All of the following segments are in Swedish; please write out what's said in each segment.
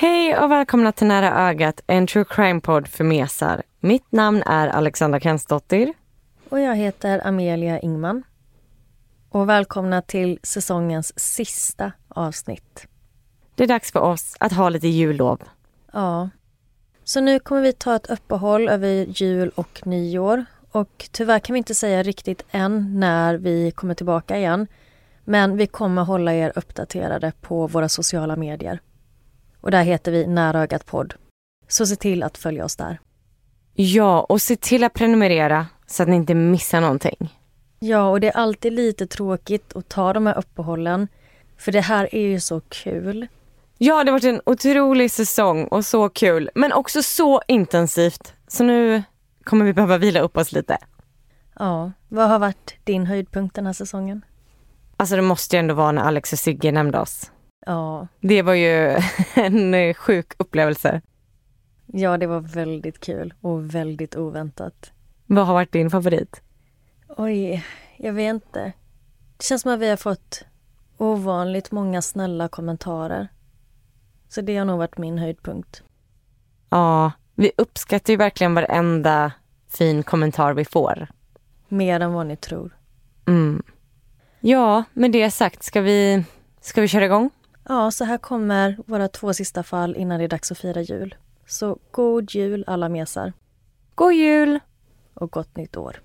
Hej och välkomna till Nära ögat, en true crime-podd för mesar. Mitt namn är Alexandra Kensdottir. Och jag heter Amelia Ingman. Och välkomna till säsongens sista avsnitt. Det är dags för oss att ha lite jullov. Ja. Så nu kommer vi ta ett uppehåll över jul och nyår. Och tyvärr kan vi inte säga riktigt än när vi kommer tillbaka igen. Men vi kommer hålla er uppdaterade på våra sociala medier. Och där heter vi Nära ögat podd. Så se till att följa oss där. Ja, och se till att prenumerera så att ni inte missar någonting. Ja, och det är alltid lite tråkigt att ta de här uppehållen. För det här är ju så kul. Ja, det har varit en otrolig säsong och så kul, men också så intensivt. Så nu kommer vi behöva vila upp oss lite. Ja, vad har varit din höjdpunkt den här säsongen? Alltså det måste ju ändå vara när Alex och Sigge nämnde oss. Ja, Det var ju en eh, sjuk upplevelse. ja det var väldigt kul och väldigt oväntat. Vad har varit din favorit? Oj, jag vet inte. Det känns som att vi har fått ovanligt många snälla kommentarer. Så det har nog varit min höjdpunkt. Ja, vi uppskattar ju verkligen varenda fin kommentar vi får. Mer än vad ni tror. Mm. Ja, med det sagt, ska vi, ska vi köra igång? Ja, så här kommer våra två sista fall innan det är dags att fira jul. Så god jul alla mesar God jul! och gott nytt år.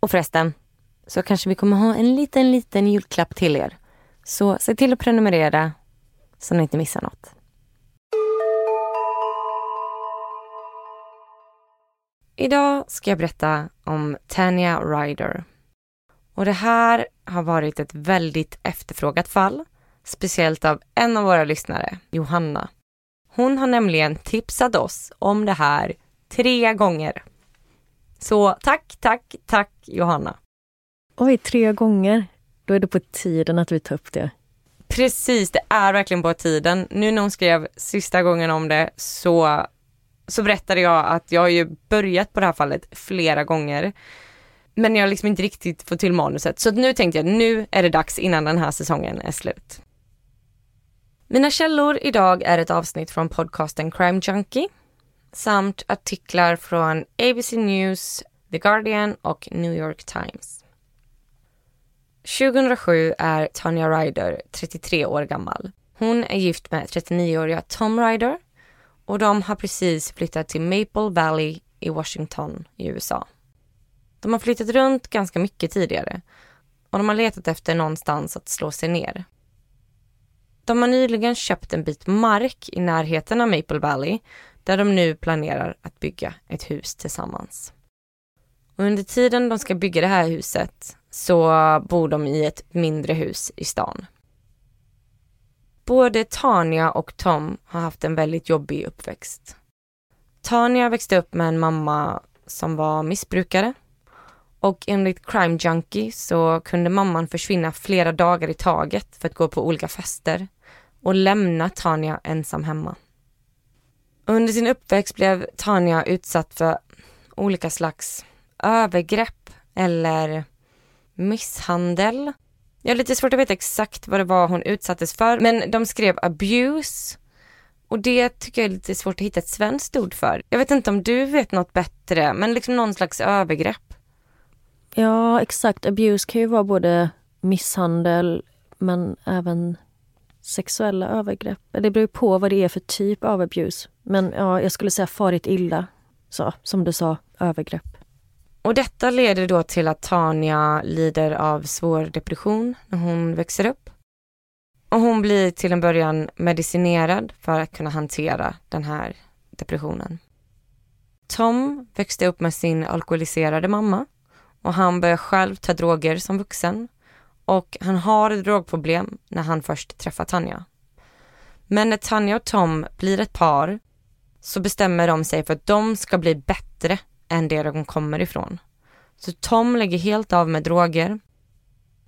Och förresten, så kanske vi kommer ha en liten, liten julklapp till er. Så se till att prenumerera så ni inte missar något. Idag ska jag berätta om Tanya Ryder. Och det här har varit ett väldigt efterfrågat fall, speciellt av en av våra lyssnare, Johanna. Hon har nämligen tipsat oss om det här tre gånger. Så tack, tack, tack Johanna. Oj, tre gånger. Då är det på tiden att vi tar upp det. Precis, det är verkligen på tiden. Nu när hon skrev sista gången om det så, så berättade jag att jag har ju börjat på det här fallet flera gånger. Men jag har liksom inte riktigt fått till manuset. Så nu tänkte jag, nu är det dags innan den här säsongen är slut. Mina källor idag är ett avsnitt från podcasten Crime Junkie samt artiklar från ABC News, The Guardian och New York Times. 2007 är Tanya Ryder 33 år gammal. Hon är gift med 39-åriga Tom Ryder och de har precis flyttat till Maple Valley i Washington i USA. De har flyttat runt ganska mycket tidigare och de har letat efter någonstans att slå sig ner. De har nyligen köpt en bit mark i närheten av Maple Valley där de nu planerar att bygga ett hus tillsammans. Och under tiden de ska bygga det här huset så bor de i ett mindre hus i stan. Både Tania och Tom har haft en väldigt jobbig uppväxt. Tania växte upp med en mamma som var missbrukare och enligt Crime Junkie så kunde mamman försvinna flera dagar i taget för att gå på olika fester och lämna Tanja ensam hemma. Under sin uppväxt blev Tanja utsatt för olika slags övergrepp eller misshandel. Jag har lite svårt att veta exakt vad det var hon utsattes för, men de skrev abuse och det tycker jag är lite svårt att hitta ett svenskt ord för. Jag vet inte om du vet något bättre, men liksom någon slags övergrepp. Ja, exakt. Abuse kan ju vara både misshandel men även sexuella övergrepp. Det beror ju på vad det är för typ av abuse. Men ja, jag skulle säga farit illa. Så, som du sa, övergrepp. Och detta leder då till att Tanya lider av svår depression när hon växer upp. Och hon blir till en början medicinerad för att kunna hantera den här depressionen. Tom växte upp med sin alkoholiserade mamma och han började själv ta droger som vuxen och han har ett drogproblem när han först träffar Tanja. Men när Tanja och Tom blir ett par så bestämmer de sig för att de ska bli bättre än det de kommer ifrån. Så Tom lägger helt av med droger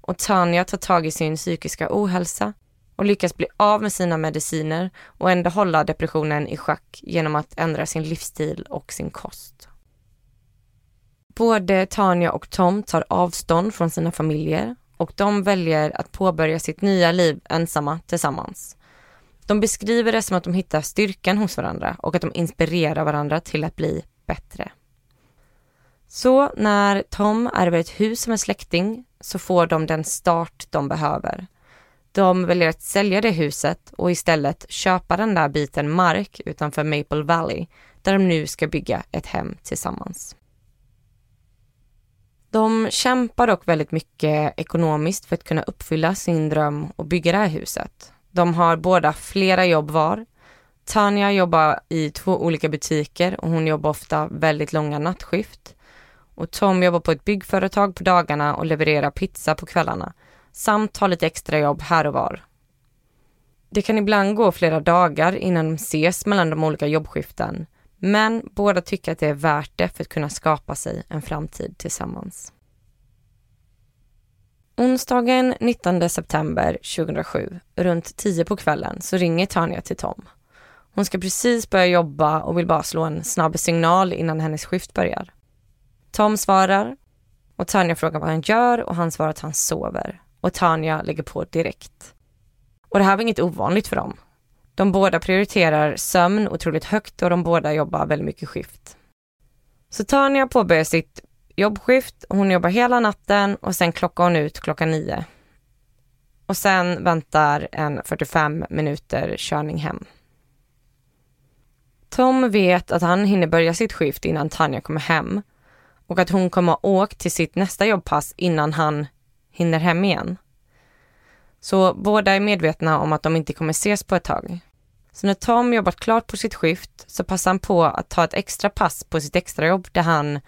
och Tanja tar tag i sin psykiska ohälsa och lyckas bli av med sina mediciner och ändå hålla depressionen i schack genom att ändra sin livsstil och sin kost. Både Tanja och Tom tar avstånd från sina familjer och de väljer att påbörja sitt nya liv ensamma tillsammans. De beskriver det som att de hittar styrkan hos varandra och att de inspirerar varandra till att bli bättre. Så när Tom ärver ett hus som en släkting så får de den start de behöver. De väljer att sälja det huset och istället köpa den där biten mark utanför Maple Valley där de nu ska bygga ett hem tillsammans. De kämpar dock väldigt mycket ekonomiskt för att kunna uppfylla sin dröm och bygga det här huset. De har båda flera jobb var. Tanja jobbar i två olika butiker och hon jobbar ofta väldigt långa nattskift. Och Tom jobbar på ett byggföretag på dagarna och levererar pizza på kvällarna samt har lite extra jobb här och var. Det kan ibland gå flera dagar innan de ses mellan de olika jobbskiften men båda tycker att det är värt det för att kunna skapa sig en framtid tillsammans. Onsdagen 19 september 2007, runt 10 på kvällen, så ringer Tanja till Tom. Hon ska precis börja jobba och vill bara slå en snabb signal innan hennes skift börjar. Tom svarar och Tanja frågar vad han gör och han svarar att han sover. Och Tanja lägger på direkt. Och det här var inget ovanligt för dem. De båda prioriterar sömn otroligt högt och de båda jobbar väldigt mycket skift. Så Tanja påbörjar sitt jobbskift, hon jobbar hela natten och sen klockar hon ut klockan nio. Och sen väntar en 45 minuter körning hem. Tom vet att han hinner börja sitt skift innan Tanja kommer hem och att hon kommer ha åkt till sitt nästa jobbpass innan han hinner hem igen. Så båda är medvetna om att de inte kommer ses på ett tag. Så när Tom jobbat klart på sitt skift så passar han på att ta ett extra pass på sitt extrajobb där han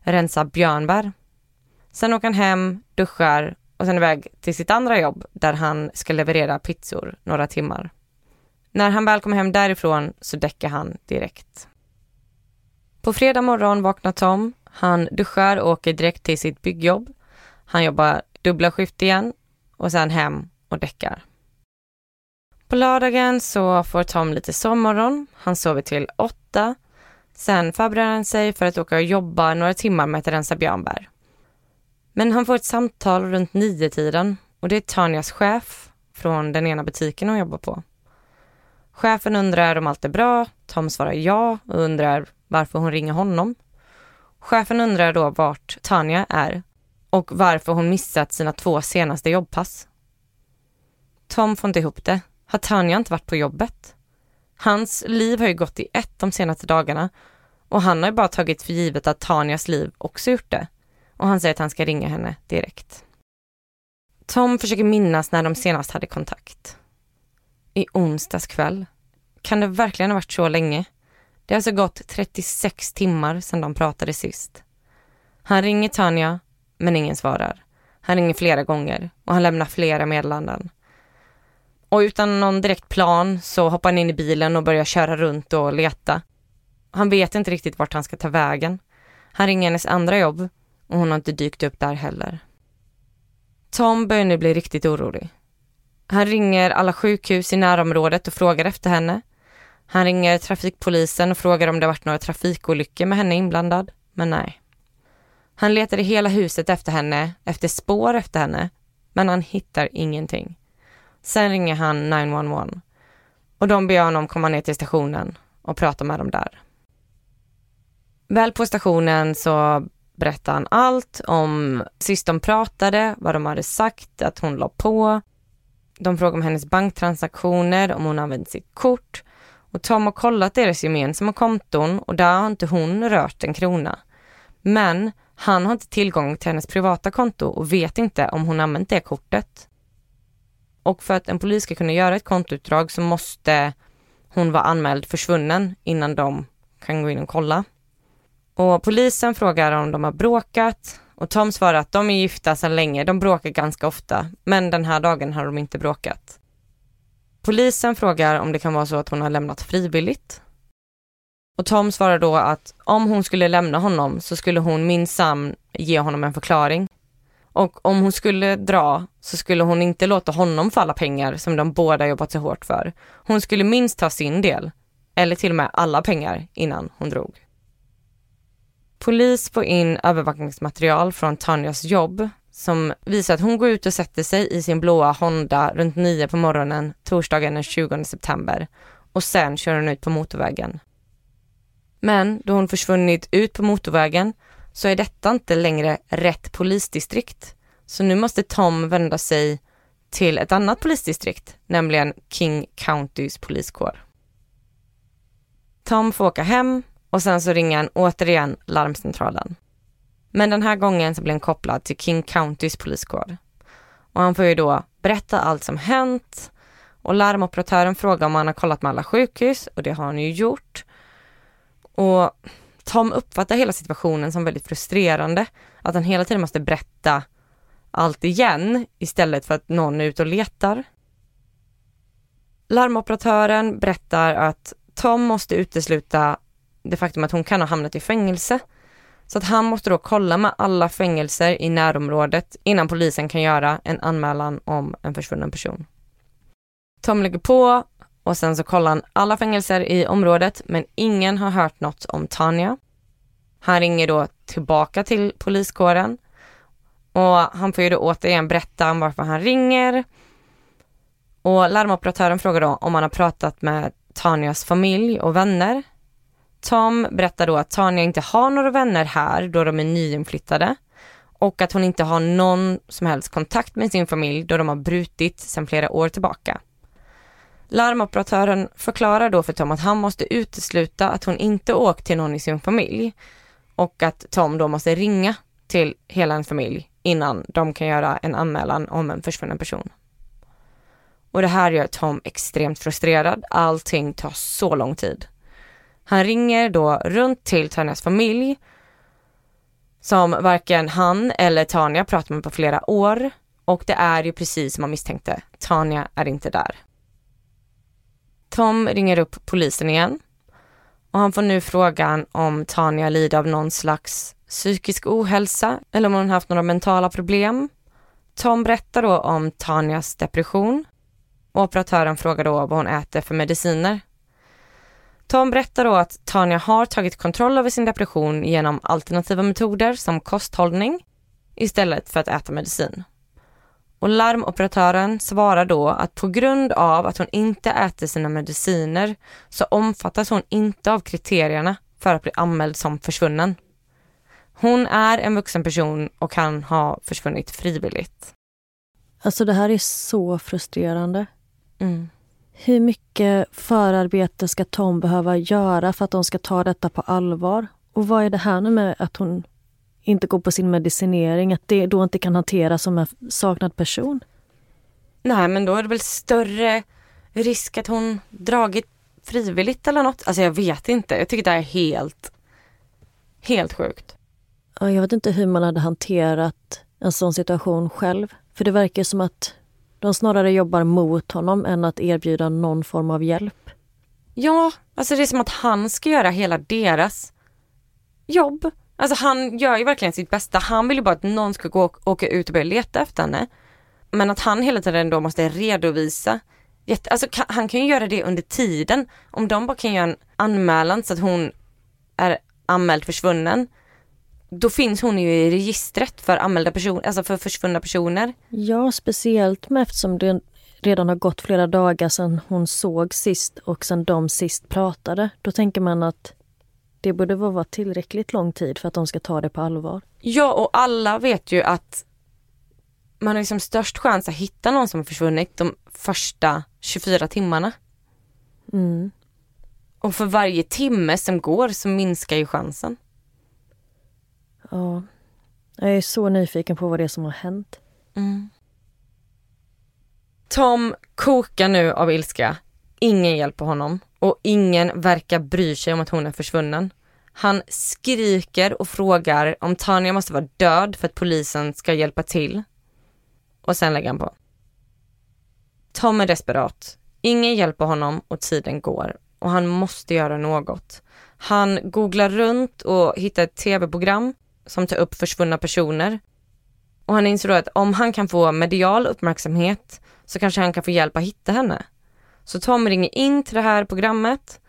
rensar björnbär. Sen åker han hem, duschar och sen iväg till sitt andra jobb där han ska leverera pizzor några timmar. När han väl kommer hem därifrån så däckar han direkt. På fredag morgon vaknar Tom. Han duschar och åker direkt till sitt byggjobb. Han jobbar dubbla skift igen och sen hem och däckar. På lördagen så får Tom lite sovmorgon. Han sover till åtta. Sen förbereder han sig för att åka och jobba några timmar med att rensa björnbär. Men han får ett samtal runt nio tiden och det är Tanjas chef från den ena butiken hon jobbar på. Chefen undrar om allt är bra. Tom svarar ja och undrar varför hon ringer honom. Chefen undrar då vart Tanja är och varför hon missat sina två senaste jobbpass. Tom får inte ihop det. Har Tanja inte varit på jobbet? Hans liv har ju gått i ett de senaste dagarna och han har ju bara tagit för givet att Tanjas liv också gjort det. Och han säger att han ska ringa henne direkt. Tom försöker minnas när de senast hade kontakt. I onsdags kväll. Kan det verkligen ha varit så länge? Det har alltså gått 36 timmar sedan de pratade sist. Han ringer Tanja, men ingen svarar. Han ringer flera gånger och han lämnar flera meddelanden. Och utan någon direkt plan så hoppar han in i bilen och börjar köra runt och leta. Han vet inte riktigt vart han ska ta vägen. Han ringer hennes andra jobb och hon har inte dykt upp där heller. Tom börjar nu bli riktigt orolig. Han ringer alla sjukhus i närområdet och frågar efter henne. Han ringer trafikpolisen och frågar om det varit några trafikolyckor med henne inblandad, men nej. Han letar i hela huset efter henne, efter spår efter henne, men han hittar ingenting. Sen ringer han 911 och de ber honom komma ner till stationen och prata med dem där. Väl på stationen så berättar han allt om sist de pratade, vad de hade sagt, att hon la på. De frågar om hennes banktransaktioner, om hon använt sitt kort. Och Tom har kollat deras gemensamma konton och där har inte hon rört en krona. Men han har inte tillgång till hennes privata konto och vet inte om hon använt det kortet. Och för att en polis ska kunna göra ett kontoutdrag så måste hon vara anmäld försvunnen innan de kan gå in och kolla. Och polisen frågar om de har bråkat och Tom svarar att de är gifta sedan länge, de bråkar ganska ofta, men den här dagen har de inte bråkat. Polisen frågar om det kan vara så att hon har lämnat frivilligt. Och Tom svarar då att om hon skulle lämna honom så skulle hon minsann ge honom en förklaring. Och om hon skulle dra så skulle hon inte låta honom få alla pengar som de båda jobbat så hårt för. Hon skulle minst ta sin del, eller till och med alla pengar innan hon drog. Polis får in övervakningsmaterial från Tanjas jobb som visar att hon går ut och sätter sig i sin blåa Honda runt nio på morgonen torsdagen den 20 september och sen kör hon ut på motorvägen. Men då hon försvunnit ut på motorvägen så är detta inte längre rätt polisdistrikt. Så nu måste Tom vända sig till ett annat polisdistrikt, nämligen King Countys poliskår. Tom får åka hem och sen så ringer han återigen larmcentralen. Men den här gången så blir han kopplad till King Countys poliskår. Och han får ju då berätta allt som hänt och larmoperatören frågar om han har kollat med alla sjukhus och det har han ju gjort. Och Tom uppfattar hela situationen som väldigt frustrerande. Att han hela tiden måste berätta allt igen istället för att någon är ute och letar. Larmoperatören berättar att Tom måste utesluta det faktum att hon kan ha hamnat i fängelse. Så att han måste då kolla med alla fängelser i närområdet innan polisen kan göra en anmälan om en försvunnen person. Tom lägger på och sen så kollar han alla fängelser i området men ingen har hört något om Tanja. Han ringer då tillbaka till poliskåren och han får ju då återigen berätta om varför han ringer. Och larmoperatören frågar då om han har pratat med Tanjas familj och vänner. Tom berättar då att Tanja inte har några vänner här då de är nyinflyttade och att hon inte har någon som helst kontakt med sin familj då de har brutit sedan flera år tillbaka. Larmoperatören förklarar då för Tom att han måste utesluta att hon inte åkt till någon i sin familj och att Tom då måste ringa till hela en familj innan de kan göra en anmälan om en försvunnen person. Och det här gör Tom extremt frustrerad. Allting tar så lång tid. Han ringer då runt till Tanjas familj som varken han eller Tanja pratat med på flera år och det är ju precis som man misstänkte. Tanja är inte där. Tom ringer upp polisen igen och han får nu frågan om Tanja lider av någon slags psykisk ohälsa eller om hon haft några mentala problem. Tom berättar då om Tanjas depression och operatören frågar då vad hon äter för mediciner. Tom berättar då att Tanja har tagit kontroll över sin depression genom alternativa metoder som kosthållning istället för att äta medicin. Och larmoperatören svarar då att på grund av att hon inte äter sina mediciner så omfattas hon inte av kriterierna för att bli anmäld som försvunnen. Hon är en vuxen person och kan ha försvunnit frivilligt. Alltså det här är så frustrerande. Mm. Hur mycket förarbete ska Tom behöva göra för att de ska ta detta på allvar? Och vad är det här nu med att hon inte går på sin medicinering, att det då inte kan hanteras som en saknad person? Nej, men då är det väl större risk att hon dragit frivilligt eller något. Alltså jag vet inte. Jag tycker det är helt, helt sjukt. Ja, jag vet inte hur man hade hanterat en sån situation själv. För det verkar som att de snarare jobbar mot honom än att erbjuda någon form av hjälp. Ja, alltså det är som att han ska göra hela deras jobb. Alltså han gör ju verkligen sitt bästa. Han vill ju bara att någon ska gå och åka ut och börja leta efter henne. Men att han hela tiden då måste redovisa. Alltså han kan ju göra det under tiden. Om de bara kan göra en anmälan så att hon är anmäld försvunnen. Då finns hon ju i registret för anmälda personer, alltså för försvunna personer. Ja, speciellt med eftersom det redan har gått flera dagar sedan hon såg sist och sedan de sist pratade. Då tänker man att det borde vara tillräckligt lång tid för att de ska ta det på allvar. Ja, och alla vet ju att man har liksom störst chans att hitta någon som har försvunnit de första 24 timmarna. Mm. Och för varje timme som går så minskar ju chansen. Ja. Jag är så nyfiken på vad det är som har hänt. Mm. Tom kokar nu av ilska. Ingen hjälper honom och ingen verkar bry sig om att hon är försvunnen. Han skriker och frågar om Tanja måste vara död för att polisen ska hjälpa till. Och sen lägger han på. Tom är desperat. Ingen hjälper honom och tiden går och han måste göra något. Han googlar runt och hittar ett tv-program som tar upp försvunna personer. Och han inser då att om han kan få medial uppmärksamhet så kanske han kan få hjälp att hitta henne. Så Tom ringer in till det här programmet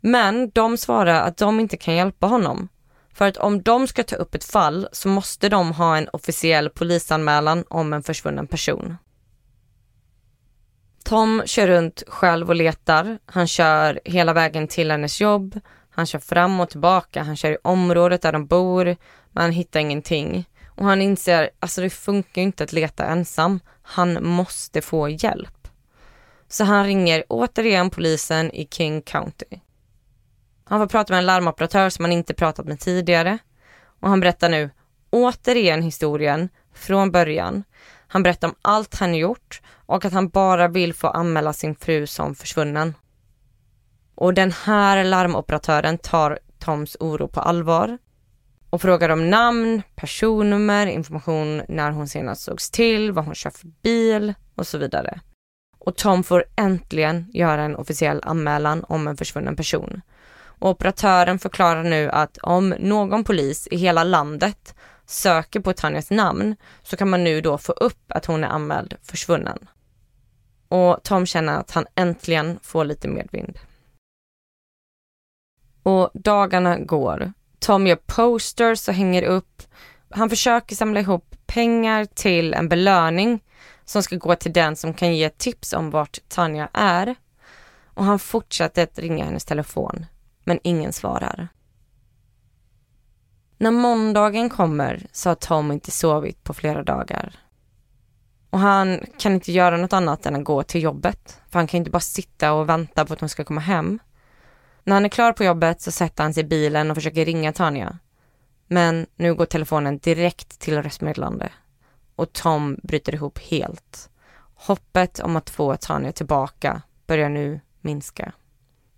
men de svarar att de inte kan hjälpa honom. För att om de ska ta upp ett fall så måste de ha en officiell polisanmälan om en försvunnen person. Tom kör runt själv och letar. Han kör hela vägen till hennes jobb. Han kör fram och tillbaka. Han kör i området där de bor. Men han hittar ingenting. Och han inser, alltså det funkar inte att leta ensam. Han måste få hjälp. Så han ringer återigen polisen i King County. Han får prata med en larmoperatör som han inte pratat med tidigare. Och han berättar nu återigen historien från början. Han berättar om allt han gjort och att han bara vill få anmäla sin fru som försvunnen. Och den här larmoperatören tar Toms oro på allvar och frågar om namn, personnummer, information när hon senast sågs till, vad hon kör för bil och så vidare. Och Tom får äntligen göra en officiell anmälan om en försvunnen person. Och operatören förklarar nu att om någon polis i hela landet söker på Tanjas namn så kan man nu då få upp att hon är anmäld försvunnen. Och Tom känner att han äntligen får lite medvind. Och dagarna går. Tom gör posters och hänger upp. Han försöker samla ihop pengar till en belöning som ska gå till den som kan ge tips om vart Tanja är. Och han fortsätter att ringa hennes telefon, men ingen svarar. När måndagen kommer så har Tom inte sovit på flera dagar. Och han kan inte göra något annat än att gå till jobbet. För han kan inte bara sitta och vänta på att hon ska komma hem. När han är klar på jobbet så sätter han sig i bilen och försöker ringa Tanja. Men nu går telefonen direkt till röstmeddelande. Och Tom bryter ihop helt. Hoppet om att få Tanja tillbaka börjar nu minska.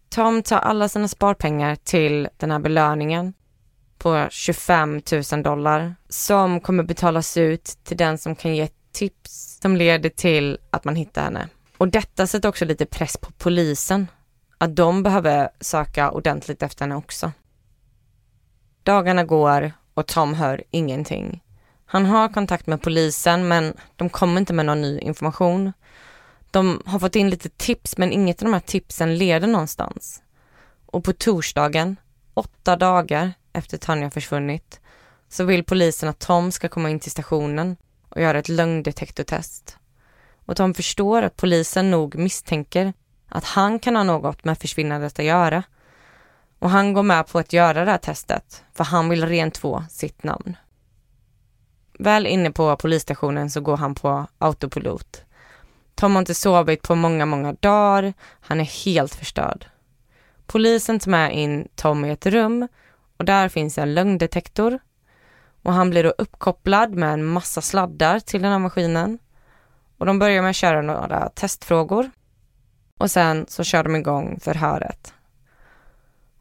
Tom tar alla sina sparpengar till den här belöningen på 25 000 dollar som kommer betalas ut till den som kan ge tips som leder till att man hittar henne. Och detta sätter också lite press på polisen. Att de behöver söka ordentligt efter henne också. Dagarna går och Tom hör ingenting. Han har kontakt med polisen men de kommer inte med någon ny information. De har fått in lite tips men inget av de här tipsen leder någonstans. Och på torsdagen, åtta dagar efter Tanja försvunnit, så vill polisen att Tom ska komma in till stationen och göra ett lögndetektortest. Och Tom förstår att polisen nog misstänker att han kan ha något med försvinnandet att göra. Och han går med på att göra det här testet, för han vill rentvå sitt namn. Väl inne på polisstationen så går han på autopilot. Tom har inte sovit på många, många dagar. Han är helt förstörd. Polisen tar med in Tom i ett rum och där finns en lögndetektor och han blir då uppkopplad med en massa sladdar till den här maskinen. Och de börjar med att köra några testfrågor. Och sen så kör de igång förhöret.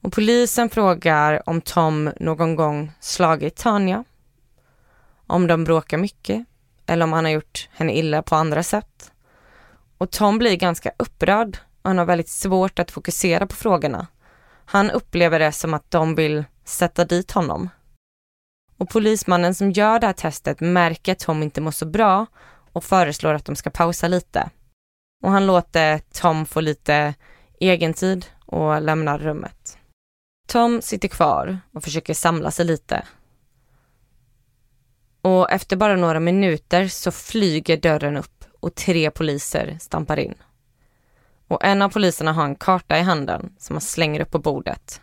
Och polisen frågar om Tom någon gång slagit Tanja. Om de bråkar mycket eller om han har gjort henne illa på andra sätt. Och Tom blir ganska upprörd och han har väldigt svårt att fokusera på frågorna. Han upplever det som att de vill sätta dit honom. Och polismannen som gör det här testet märker att Tom inte mår så bra och föreslår att de ska pausa lite. Och han låter Tom få lite egentid och lämnar rummet. Tom sitter kvar och försöker samla sig lite. Och efter bara några minuter så flyger dörren upp och tre poliser stampar in. Och en av poliserna har en karta i handen som han slänger upp på bordet.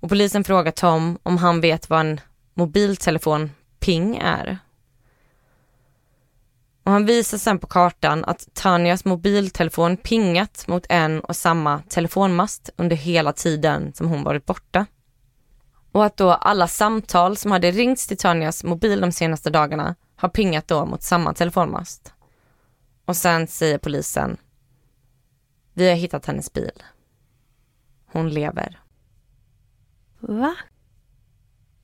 Och polisen frågar Tom om han vet vad en mobiltelefon ping är. Och han visar sen på kartan att Tanjas mobiltelefon pingat mot en och samma telefonmast under hela tiden som hon varit borta. Och att då alla samtal som hade ringts till Tanjas mobil de senaste dagarna har pingat då mot samma telefonmast. Och sen säger polisen, vi har hittat hennes bil. Hon lever. Va?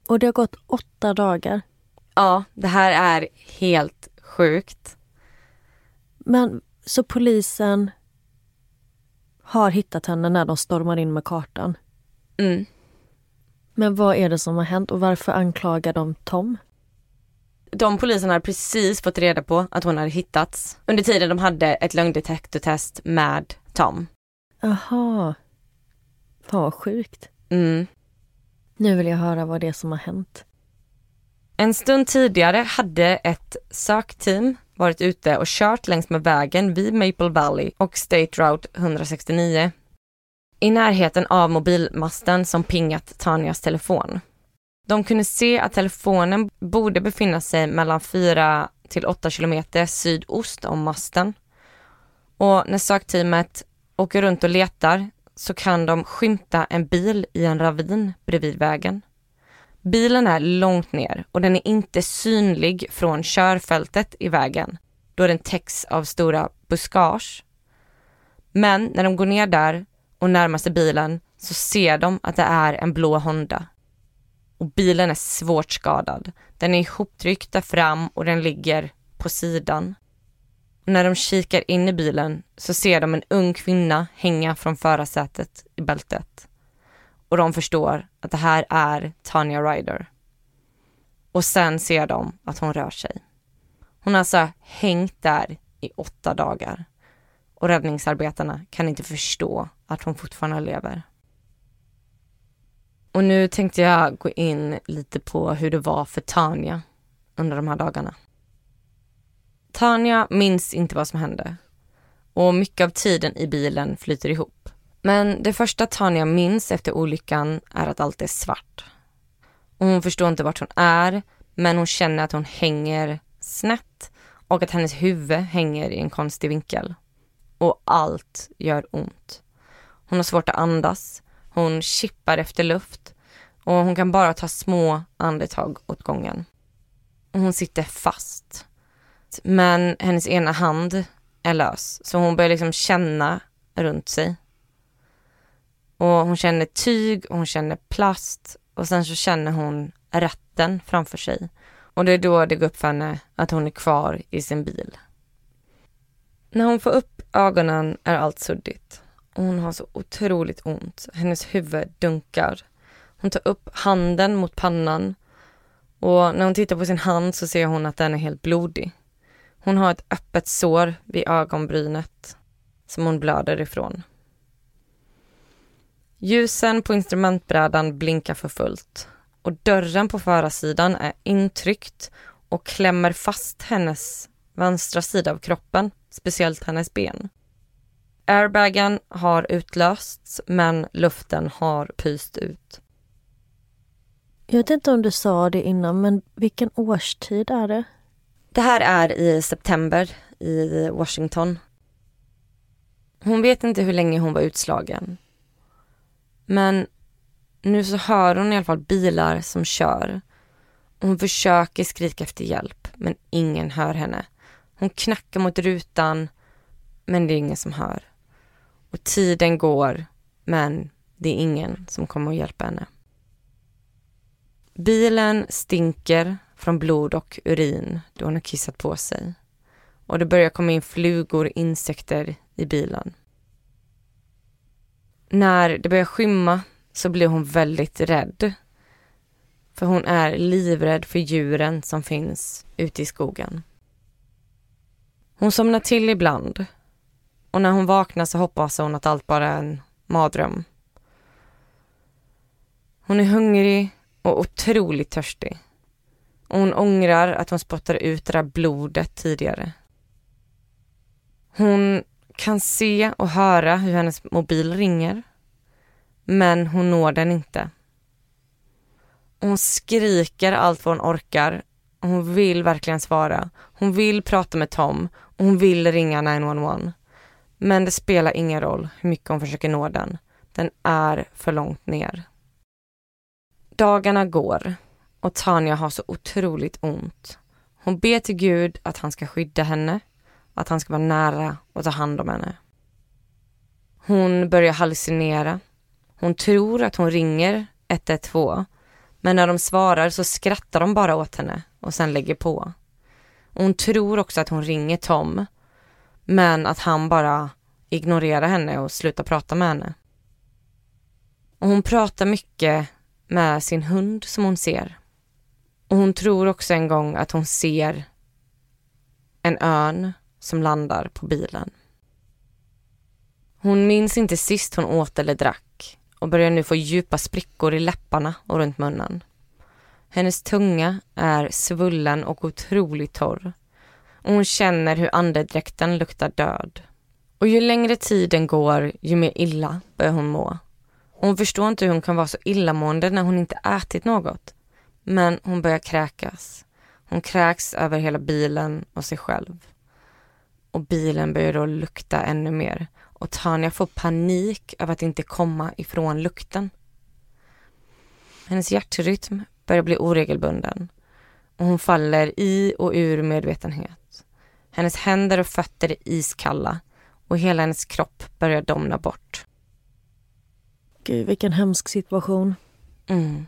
Och det har gått åtta dagar. Ja, det här är helt sjukt. Men så polisen har hittat henne när de stormar in med kartan. Mm. Men vad är det som har hänt och varför anklagar de Tom? De poliserna hade precis fått reda på att hon hade hittats under tiden de hade ett lögndetektortest med Tom. Aha. Fan vad sjukt. Mm. Nu vill jag höra vad det är som har hänt. En stund tidigare hade ett sökteam varit ute och kört längs med vägen vid Maple Valley och State Route 169 i närheten av mobilmasten som pingat Tanias telefon. De kunde se att telefonen borde befinna sig mellan 4 till 8 kilometer sydost om masten. Och när sökteamet åker runt och letar så kan de skymta en bil i en ravin bredvid vägen. Bilen är långt ner och den är inte synlig från körfältet i vägen då den täcks av stora buskage. Men när de går ner där och närmar sig bilen så ser de att det är en blå Honda. Och bilen är svårt skadad. Den är ihoptryckt där fram och den ligger på sidan. Och när de kikar in i bilen så ser de en ung kvinna hänga från förarsätet i bältet. Och de förstår att det här är Tanya Ryder. Och sen ser de att hon rör sig. Hon har alltså hängt där i åtta dagar. Och räddningsarbetarna kan inte förstå att hon fortfarande lever. Och nu tänkte jag gå in lite på hur det var för Tanja under de här dagarna. Tanja minns inte vad som hände och mycket av tiden i bilen flyter ihop. Men det första Tanja minns efter olyckan är att allt är svart. Och hon förstår inte vart hon är, men hon känner att hon hänger snett och att hennes huvud hänger i en konstig vinkel. Och allt gör ont. Hon har svårt att andas, hon kippar efter luft och hon kan bara ta små andetag åt gången. Hon sitter fast. Men hennes ena hand är lös, så hon börjar liksom känna runt sig. Och hon känner tyg och hon känner plast och sen så känner hon ratten framför sig. Och det är då det går upp för henne att hon är kvar i sin bil. När hon får upp ögonen är allt suddigt. Och hon har så otroligt ont. Hennes huvud dunkar. Hon tar upp handen mot pannan och när hon tittar på sin hand så ser hon att den är helt blodig. Hon har ett öppet sår vid ögonbrynet som hon blöder ifrån. Ljusen på instrumentbrädan blinkar för fullt och dörren på förarsidan är intryckt och klämmer fast hennes vänstra sida av kroppen, speciellt hennes ben. Airbagen har utlösts men luften har pyst ut. Jag vet inte om du sa det innan, men vilken årstid är det? Det här är i september i Washington. Hon vet inte hur länge hon var utslagen. Men nu så hör hon i alla fall bilar som kör. Hon försöker skrika efter hjälp, men ingen hör henne. Hon knackar mot rutan, men det är ingen som hör. Och tiden går, men det är ingen som kommer att hjälpa henne. Bilen stinker från blod och urin då hon har kissat på sig. Och det börjar komma in flugor och insekter i bilen. När det börjar skymma så blir hon väldigt rädd. För hon är livrädd för djuren som finns ute i skogen. Hon somnar till ibland och när hon vaknar så hoppas hon att allt bara är en mardröm. Hon är hungrig och otroligt törstig. Och hon ångrar att hon spottade ut det där blodet tidigare. Hon kan se och höra hur hennes mobil ringer. Men hon når den inte. Hon skriker allt vad hon orkar. Hon vill verkligen svara. Hon vill prata med Tom och hon vill ringa 911. Men det spelar ingen roll hur mycket hon försöker nå den. Den är för långt ner. Dagarna går och Tanja har så otroligt ont. Hon ber till Gud att han ska skydda henne, att han ska vara nära och ta hand om henne. Hon börjar hallucinera. Hon tror att hon ringer 112 men när de svarar så skrattar de bara åt henne och sen lägger på. Och hon tror också att hon ringer Tom men att han bara ignorerar henne och slutar prata med henne. Och hon pratar mycket med sin hund som hon ser. Och hon tror också en gång att hon ser en örn som landar på bilen. Hon minns inte sist hon åt eller drack och börjar nu få djupa sprickor i läpparna och runt munnen. Hennes tunga är svullen och otroligt torr och hon känner hur andedräkten luktar död. Och ju längre tiden går, ju mer illa börjar hon må. Och hon förstår inte hur hon kan vara så illamående när hon inte ätit något. Men hon börjar kräkas. Hon kräks över hela bilen och sig själv. Och bilen börjar då lukta ännu mer. Och Tanja får panik över att inte komma ifrån lukten. Hennes hjärtrytm börjar bli oregelbunden. Och hon faller i och ur medvetenhet. Hennes händer och fötter är iskalla och hela hennes kropp börjar domna bort. Gud, vilken hemsk situation. Mm.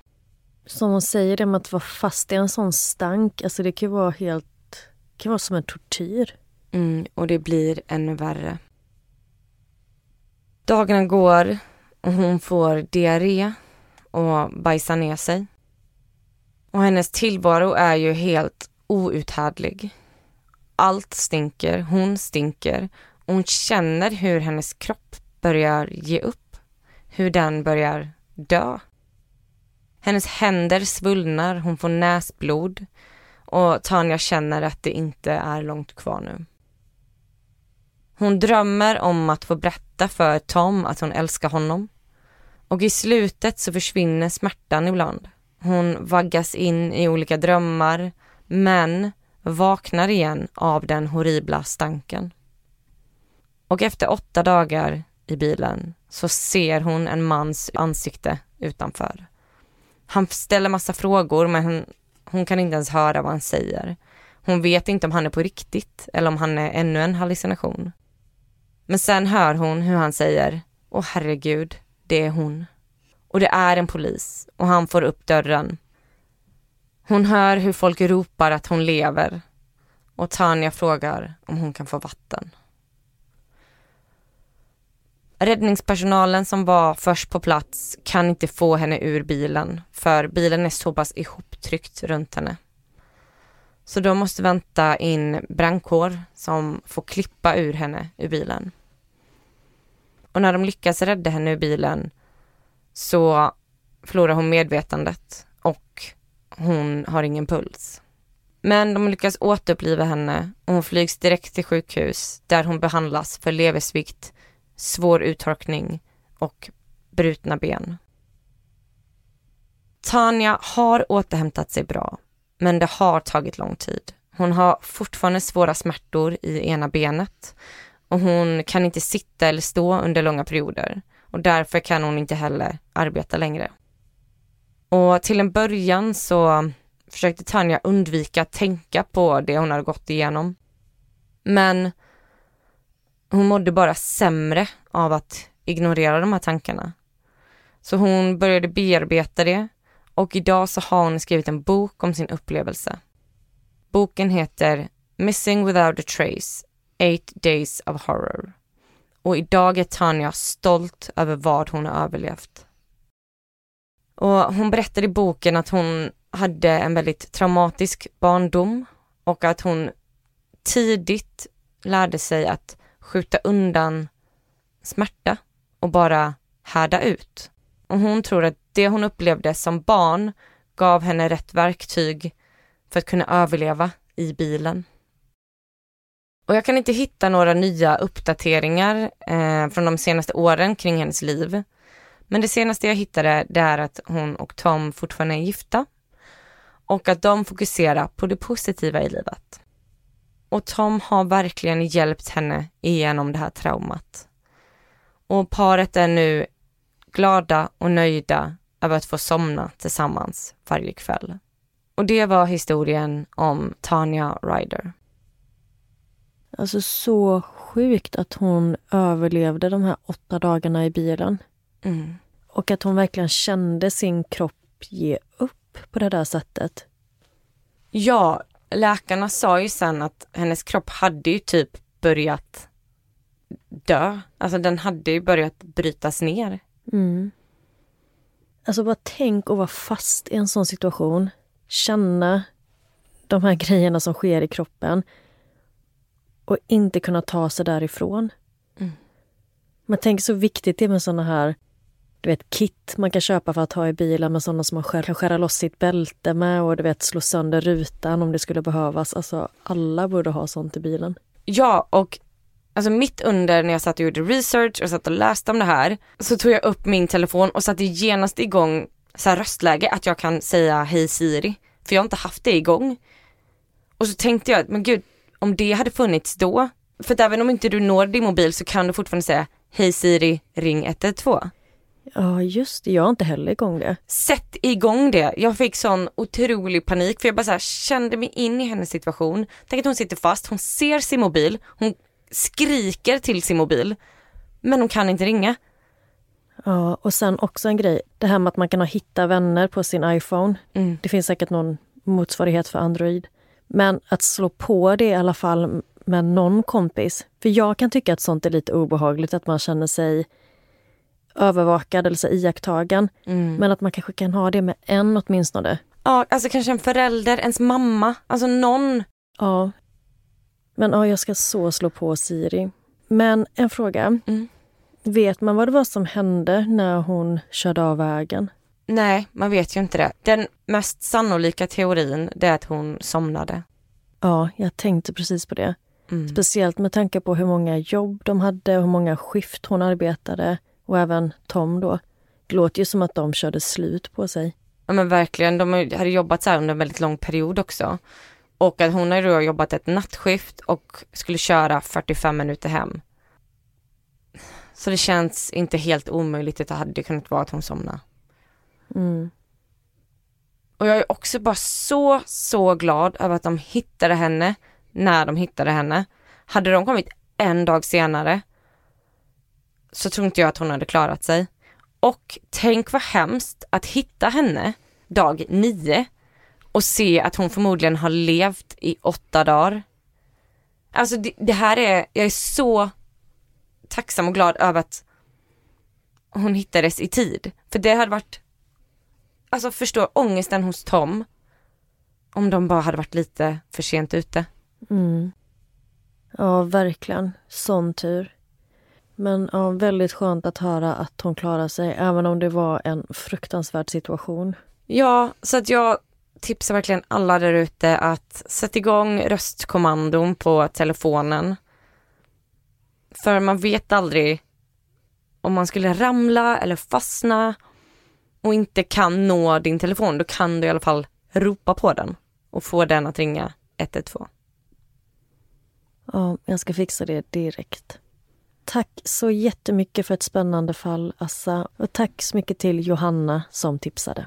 Som hon säger, det med att vara fast i en sån stank, alltså det kan vara helt... kan vara som en tortyr. Mm, och det blir ännu värre. Dagarna går och hon får diarré och bajsar ner sig. Och hennes tillvaro är ju helt outhärdlig. Allt stinker, hon stinker och hon känner hur hennes kropp börjar ge upp. Hur den börjar dö. Hennes händer svullnar, hon får näsblod och Tanja känner att det inte är långt kvar nu. Hon drömmer om att få berätta för Tom att hon älskar honom. Och i slutet så försvinner smärtan ibland. Hon vaggas in i olika drömmar men vaknar igen av den horribla stanken. Och efter åtta dagar i bilen så ser hon en mans ansikte utanför. Han ställer massa frågor men hon, hon kan inte ens höra vad han säger. Hon vet inte om han är på riktigt eller om han är ännu en hallucination. Men sen hör hon hur han säger, åh herregud, det är hon. Och det är en polis och han får upp dörren. Hon hör hur folk ropar att hon lever och Tanja frågar om hon kan få vatten. Räddningspersonalen som var först på plats kan inte få henne ur bilen för bilen är så pass ihoptryckt runt henne. Så de måste vänta in brandkår som får klippa ur henne ur bilen. Och när de lyckas rädda henne ur bilen så förlorar hon medvetandet och hon har ingen puls. Men de lyckas återuppliva henne och hon flygs direkt till sjukhus där hon behandlas för leversvikt, svår uttorkning och brutna ben. Tanja har återhämtat sig bra, men det har tagit lång tid. Hon har fortfarande svåra smärtor i ena benet och hon kan inte sitta eller stå under långa perioder och därför kan hon inte heller arbeta längre. Och till en början så försökte Tanja undvika att tänka på det hon hade gått igenom. Men hon mådde bara sämre av att ignorera de här tankarna. Så hon började bearbeta det och idag så har hon skrivit en bok om sin upplevelse. Boken heter Missing without a trace, Eight days of horror. Och idag är Tanja stolt över vad hon har överlevt. Och hon berättar i boken att hon hade en väldigt traumatisk barndom och att hon tidigt lärde sig att skjuta undan smärta och bara härda ut. Och hon tror att det hon upplevde som barn gav henne rätt verktyg för att kunna överleva i bilen. Och jag kan inte hitta några nya uppdateringar eh, från de senaste åren kring hennes liv. Men det senaste jag hittade det är att hon och Tom fortfarande är gifta och att de fokuserar på det positiva i livet. Och Tom har verkligen hjälpt henne igenom det här traumat. Och paret är nu glada och nöjda över att få somna tillsammans varje kväll. Och det var historien om Tanya Ryder. Alltså så sjukt att hon överlevde de här åtta dagarna i bilen. Mm. Och att hon verkligen kände sin kropp ge upp på det där sättet. Ja, läkarna sa ju sen att hennes kropp hade ju typ börjat dö. Alltså den hade ju börjat brytas ner. Mm. Alltså bara tänk att vara fast i en sån situation. Känna de här grejerna som sker i kroppen och inte kunna ta sig därifrån. Mm. Man tänker så viktigt det är med såna här du vet, kit man kan köpa för att ha i bilen med sådana som man själv kan skära loss sitt bälte med och du vet, slå sönder rutan om det skulle behövas. Alltså alla borde ha sånt i bilen. Ja, och alltså mitt under när jag satt och gjorde research och satt och läste om det här så tog jag upp min telefon och satte genast igång så här röstläge att jag kan säga hej Siri. För jag har inte haft det igång. Och så tänkte jag, men gud, om det hade funnits då, för att även om inte du når din mobil så kan du fortfarande säga hej Siri, ring 112. Ja, just det. Jag har inte heller igång det. Sätt igång det. Jag fick sån otrolig panik för jag bara så här, kände mig in i hennes situation. Tänk att hon sitter fast, hon ser sin mobil, hon skriker till sin mobil, men hon kan inte ringa. Ja, och sen också en grej. Det här med att man kan ha hitta vänner på sin iPhone. Mm. Det finns säkert någon motsvarighet för Android. Men att slå på det i alla fall med någon kompis. För jag kan tycka att sånt är lite obehagligt, att man känner sig övervakad eller så iakttagen. Mm. Men att man kanske kan ha det med en åtminstone. Ja, alltså kanske en förälder, ens mamma, alltså någon. Ja. Men ja, jag ska så slå på Siri. Men en fråga. Mm. Vet man vad det var som hände när hon körde av vägen? Nej, man vet ju inte det. Den mest sannolika teorin det är att hon somnade. Ja, jag tänkte precis på det. Mm. Speciellt med tanke på hur många jobb de hade och hur många skift hon arbetade. Och även Tom då. Det låter ju som att de körde slut på sig. Ja men verkligen, de hade jobbat så här under en väldigt lång period också. Och att hon hade då jobbat ett nattskift och skulle köra 45 minuter hem. Så det känns inte helt omöjligt att det hade kunnat vara att hon somnade. Mm. Och jag är också bara så, så glad över att de hittade henne när de hittade henne. Hade de kommit en dag senare så tror inte jag att hon hade klarat sig. Och tänk vad hemskt att hitta henne dag nio och se att hon förmodligen har levt i åtta dagar. Alltså det, det här är, jag är så tacksam och glad över att hon hittades i tid. För det hade varit, alltså förstå ångesten hos Tom om de bara hade varit lite för sent ute. Mm. Ja, verkligen. Sån tur. Men ja, väldigt skönt att höra att hon klarar sig, även om det var en fruktansvärd situation. Ja, så att jag tipsar verkligen alla där ute att sätta igång röstkommandon på telefonen. För man vet aldrig om man skulle ramla eller fastna och inte kan nå din telefon, då kan du i alla fall ropa på den och få den att ringa 112. Ja, jag ska fixa det direkt. Tack så jättemycket för ett spännande fall, Assa. Och tack så mycket till Johanna som tipsade.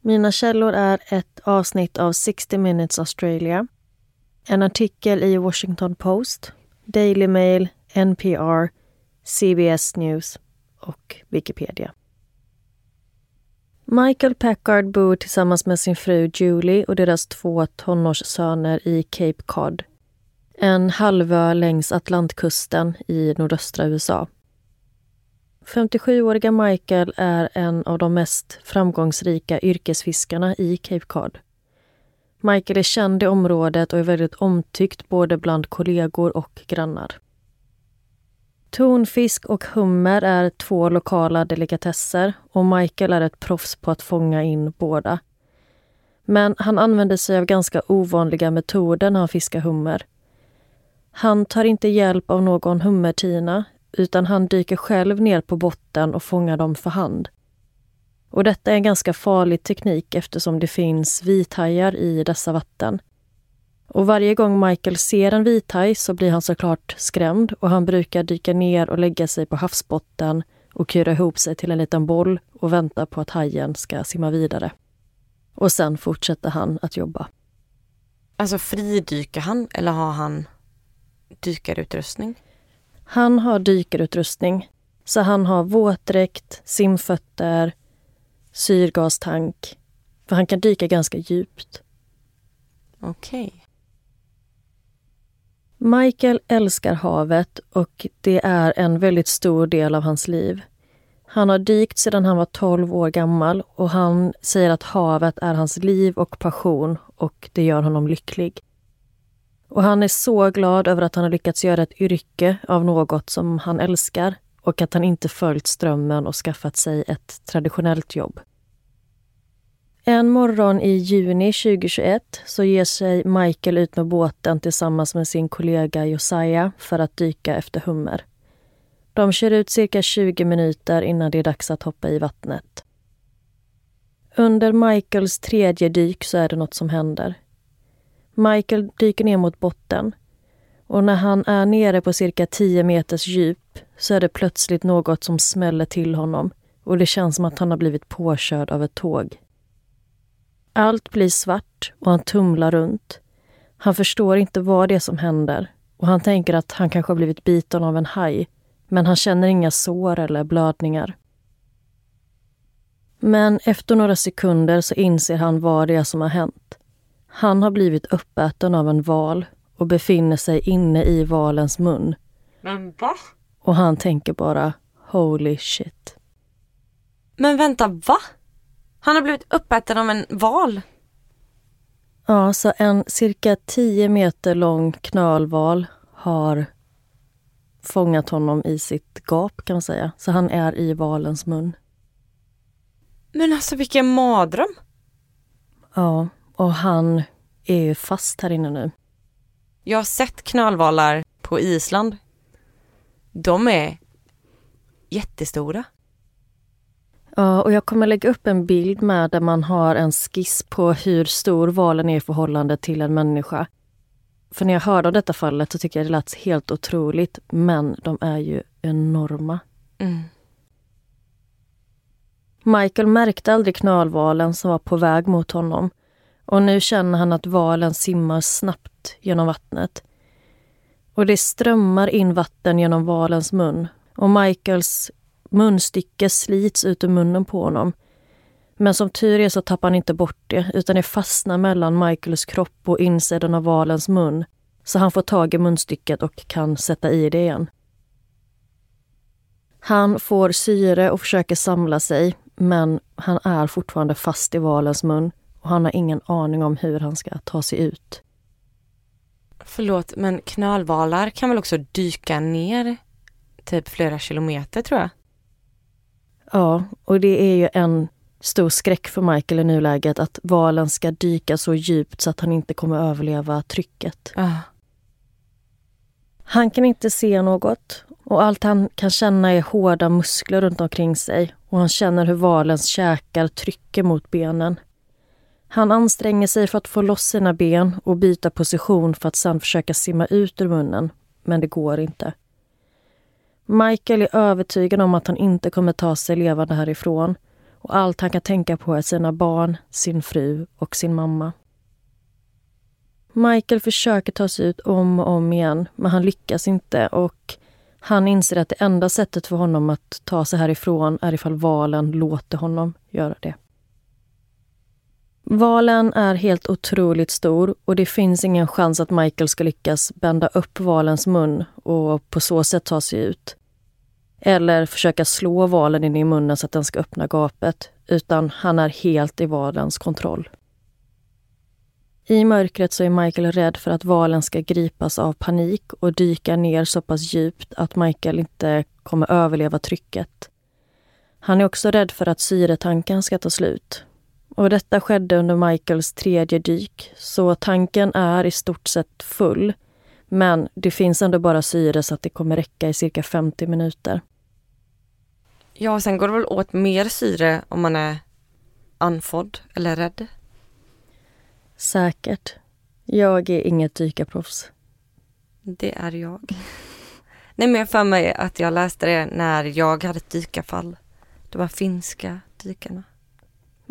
Mina källor är ett avsnitt av 60 Minutes Australia, en artikel i Washington Post, Daily Mail, NPR, CBS News och Wikipedia. Michael Packard bor tillsammans med sin fru Julie och deras två tonårssöner i Cape Cod. En halvö längs Atlantkusten i nordöstra USA. 57-åriga Michael är en av de mest framgångsrika yrkesfiskarna i Cape Cod. Michael är känd i området och är väldigt omtyckt både bland kollegor och grannar. Tonfisk och hummer är två lokala delikatesser och Michael är ett proffs på att fånga in båda. Men han använder sig av ganska ovanliga metoder när han fiskar hummer. Han tar inte hjälp av någon hummertina utan han dyker själv ner på botten och fångar dem för hand. Och detta är en ganska farlig teknik eftersom det finns vithajar i dessa vatten. Och varje gång Michael ser en vithaj så blir han såklart skrämd och han brukar dyka ner och lägga sig på havsbotten och kura ihop sig till en liten boll och vänta på att hajen ska simma vidare. Och sen fortsätter han att jobba. Alltså fridyker han eller har han dykarutrustning? Han har dykarutrustning. Så han har våtdräkt, simfötter, syrgastank. För han kan dyka ganska djupt. Okej. Okay. Michael älskar havet och det är en väldigt stor del av hans liv. Han har dykt sedan han var 12 år gammal och han säger att havet är hans liv och passion och det gör honom lycklig. Och han är så glad över att han har lyckats göra ett yrke av något som han älskar och att han inte följt strömmen och skaffat sig ett traditionellt jobb. En morgon i juni 2021 så ger sig Michael ut med båten tillsammans med sin kollega Josiah för att dyka efter hummer. De kör ut cirka 20 minuter innan det är dags att hoppa i vattnet. Under Michaels tredje dyk så är det något som händer. Michael dyker ner mot botten och när han är nere på cirka 10 meters djup så är det plötsligt något som smäller till honom och det känns som att han har blivit påkörd av ett tåg. Allt blir svart och han tumlar runt. Han förstår inte vad det är som händer och han tänker att han kanske har blivit biten av en haj men han känner inga sår eller blödningar. Men efter några sekunder så inser han vad det är som har hänt. Han har blivit uppäten av en val och befinner sig inne i valens mun. Men va? Och han tänker bara holy shit. Men vänta, va? Han har blivit uppäten av en val? Ja, så en cirka 10 meter lång knölval har fångat honom i sitt gap kan man säga. Så han är i valens mun. Men alltså vilken mardröm! Ja, och han är ju fast här inne nu. Jag har sett knölvalar på Island. De är jättestora. Ja, och jag kommer lägga upp en bild med där man har en skiss på hur stor valen är i förhållande till en människa. För när jag hörde om detta fallet så tycker jag det lät helt otroligt, men de är ju enorma. Mm. Michael märkte aldrig knölvalen som var på väg mot honom och nu känner han att valen simmar snabbt genom vattnet. Och det strömmar in vatten genom valens mun och Michaels munstycke slits ut ur munnen på honom. Men som tur är så tappar han inte bort det utan det fastnar mellan Michaels kropp och insidan av valens mun. Så han får tag i munstycket och kan sätta i det igen. Han får syre och försöker samla sig men han är fortfarande fast i valens mun och han har ingen aning om hur han ska ta sig ut. Förlåt, men knölvalar kan väl också dyka ner typ flera kilometer tror jag? Ja, och det är ju en stor skräck för Michael i nuläget att valen ska dyka så djupt så att han inte kommer överleva trycket. Ah. Han kan inte se något och allt han kan känna är hårda muskler runt omkring sig och han känner hur valens käkar trycker mot benen. Han anstränger sig för att få loss sina ben och byta position för att sedan försöka simma ut ur munnen, men det går inte. Michael är övertygad om att han inte kommer ta sig levande härifrån och allt han kan tänka på är sina barn, sin fru och sin mamma. Michael försöker ta sig ut om och om igen, men han lyckas inte och han inser att det enda sättet för honom att ta sig härifrån är ifall valen låter honom göra det. Valen är helt otroligt stor och det finns ingen chans att Michael ska lyckas bända upp valens mun och på så sätt ta sig ut. Eller försöka slå valen in i munnen så att den ska öppna gapet, utan han är helt i valens kontroll. I mörkret så är Michael rädd för att valen ska gripas av panik och dyka ner så pass djupt att Michael inte kommer överleva trycket. Han är också rädd för att syretanken ska ta slut. Och detta skedde under Michaels tredje dyk, så tanken är i stort sett full. Men det finns ändå bara syre så att det kommer räcka i cirka 50 minuter. Ja, sen går det väl åt mer syre om man är andfådd eller rädd. Säkert. Jag är inget dykarproffs. Det är jag. Nej men jag för mig att jag läste det när jag hade ett dykarfall. De här finska dykarna.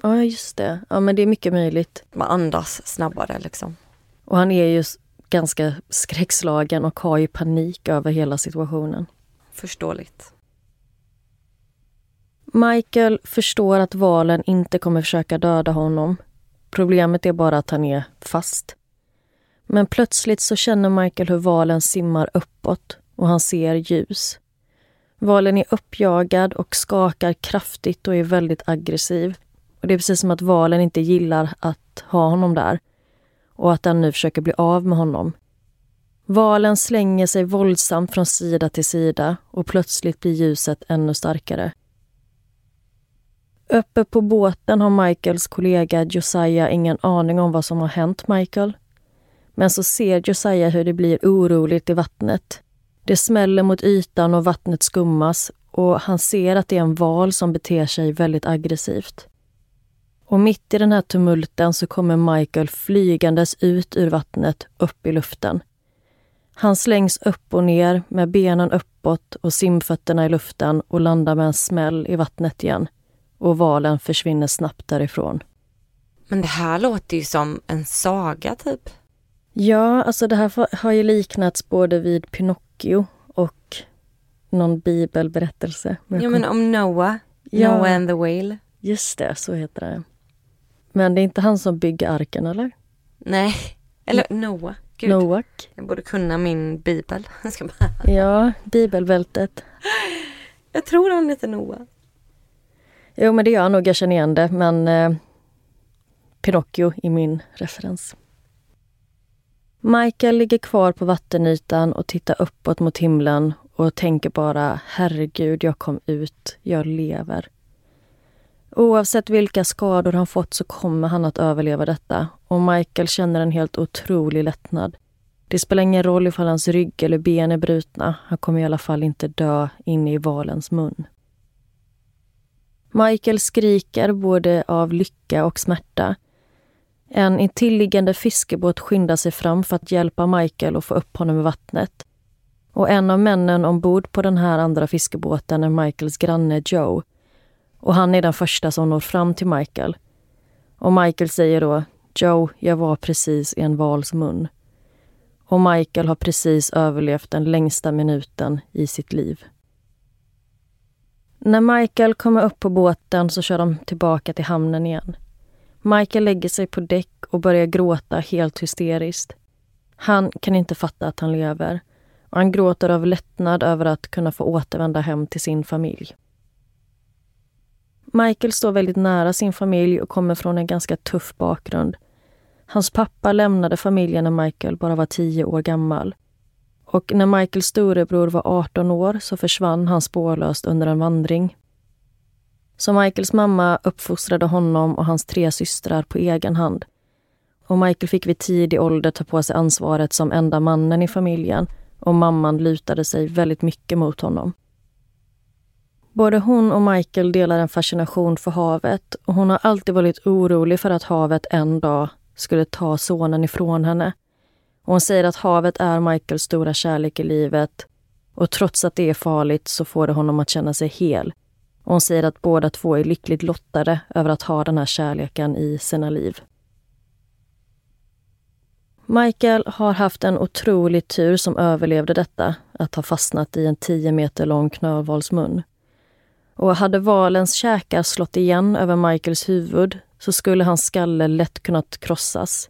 Ja, just det. Ja, men det är mycket möjligt. Man andas snabbare liksom. Och han är ju ganska skräckslagen och har ju panik över hela situationen. Förståeligt. Michael förstår att valen inte kommer försöka döda honom. Problemet är bara att han är fast. Men plötsligt så känner Michael hur valen simmar uppåt och han ser ljus. Valen är uppjagad och skakar kraftigt och är väldigt aggressiv. Och Det är precis som att valen inte gillar att ha honom där och att den nu försöker bli av med honom. Valen slänger sig våldsamt från sida till sida och plötsligt blir ljuset ännu starkare. Uppe på båten har Michaels kollega Josiah ingen aning om vad som har hänt Michael. Men så ser Josiah hur det blir oroligt i vattnet. Det smäller mot ytan och vattnet skummas och han ser att det är en val som beter sig väldigt aggressivt. Och mitt i den här tumulten så kommer Michael flygandes ut ur vattnet, upp i luften. Han slängs upp och ner med benen uppåt och simfötterna i luften och landar med en smäll i vattnet igen. Och valen försvinner snabbt därifrån. Men det här låter ju som en saga typ. Ja, alltså det här har ju liknats både vid Pinocchio och någon bibelberättelse. Ja, men om Noah. Ja. Noah and the whale. Just det, så heter det. Men det är inte han som bygger arken, eller? Nej, eller Noah. Gud. Noak. Jag borde kunna min bibel. ja, bibelbältet. Jag tror han heter Noah. Jo, men det gör han nog. Jag känner igen det. Men eh, Pinocchio i min referens. Michael ligger kvar på vattenytan och tittar uppåt mot himlen och tänker bara herregud, jag kom ut, jag lever. Oavsett vilka skador han fått så kommer han att överleva detta och Michael känner en helt otrolig lättnad. Det spelar ingen roll ifall hans rygg eller ben är brutna. Han kommer i alla fall inte dö inne i valens mun. Michael skriker både av lycka och smärta. En intilliggande fiskebåt skyndar sig fram för att hjälpa Michael att få upp honom i vattnet. Och en av männen ombord på den här andra fiskebåten är Michaels granne Joe och han är den första som når fram till Michael. Och Michael säger då Joe, jag var precis i en vals mun. Och Michael har precis överlevt den längsta minuten i sitt liv. När Michael kommer upp på båten så kör de tillbaka till hamnen igen. Michael lägger sig på däck och börjar gråta helt hysteriskt. Han kan inte fatta att han lever och han gråter av lättnad över att kunna få återvända hem till sin familj. Michael står väldigt nära sin familj och kommer från en ganska tuff bakgrund. Hans pappa lämnade familjen när Michael bara var tio år gammal. Och när Michaels storebror var 18 år så försvann han spårlöst under en vandring. Så Michaels mamma uppfostrade honom och hans tre systrar på egen hand. Och Michael fick vid tidig ålder ta på sig ansvaret som enda mannen i familjen och mamman lutade sig väldigt mycket mot honom. Både hon och Michael delar en fascination för havet och hon har alltid varit orolig för att havet en dag skulle ta sonen ifrån henne. Och hon säger att havet är Michaels stora kärlek i livet och trots att det är farligt så får det honom att känna sig hel. Och hon säger att båda två är lyckligt lottade över att ha den här kärleken i sina liv. Michael har haft en otrolig tur som överlevde detta, att ha fastnat i en 10 meter lång knölvalsmun. Och hade valens käkar slått igen över Michaels huvud så skulle hans skalle lätt kunnat krossas.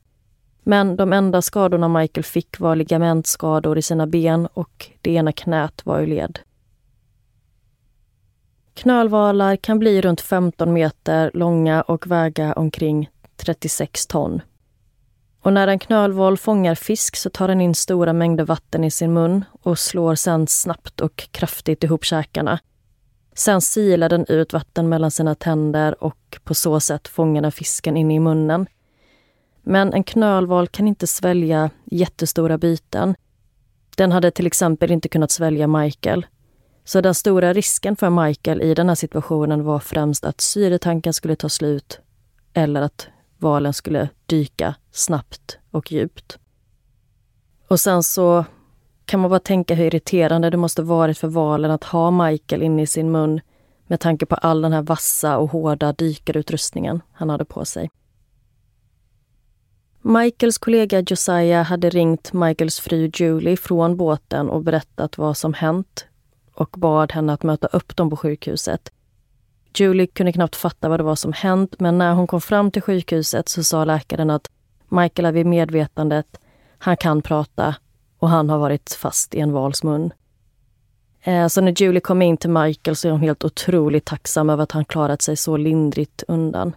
Men de enda skadorna Michael fick var ligamentskador i sina ben och det ena knät var ur led. Knölvalar kan bli runt 15 meter långa och väga omkring 36 ton. Och när en knölval fångar fisk så tar den in stora mängder vatten i sin mun och slår sedan snabbt och kraftigt ihop käkarna. Sen silar den ut vatten mellan sina tänder och på så sätt fångar den fisken in i munnen. Men en knölval kan inte svälja jättestora byten. Den hade till exempel inte kunnat svälja Michael. Så den stora risken för Michael i den här situationen var främst att syretanken skulle ta slut eller att valen skulle dyka snabbt och djupt. Och sen så kan man bara tänka hur irriterande det måste varit för valen att ha Michael inne i sin mun med tanke på all den här vassa och hårda dykarutrustningen han hade på sig. Michaels kollega Josiah hade ringt Michaels fru Julie från båten och berättat vad som hänt och bad henne att möta upp dem på sjukhuset. Julie kunde knappt fatta vad det var som hänt men när hon kom fram till sjukhuset så sa läkaren att Michael är vid medvetandet, han kan prata och han har varit fast i en vals mun. Eh, så när Julie kom in till Michael så är hon helt otroligt tacksam över att han klarat sig så lindrigt undan.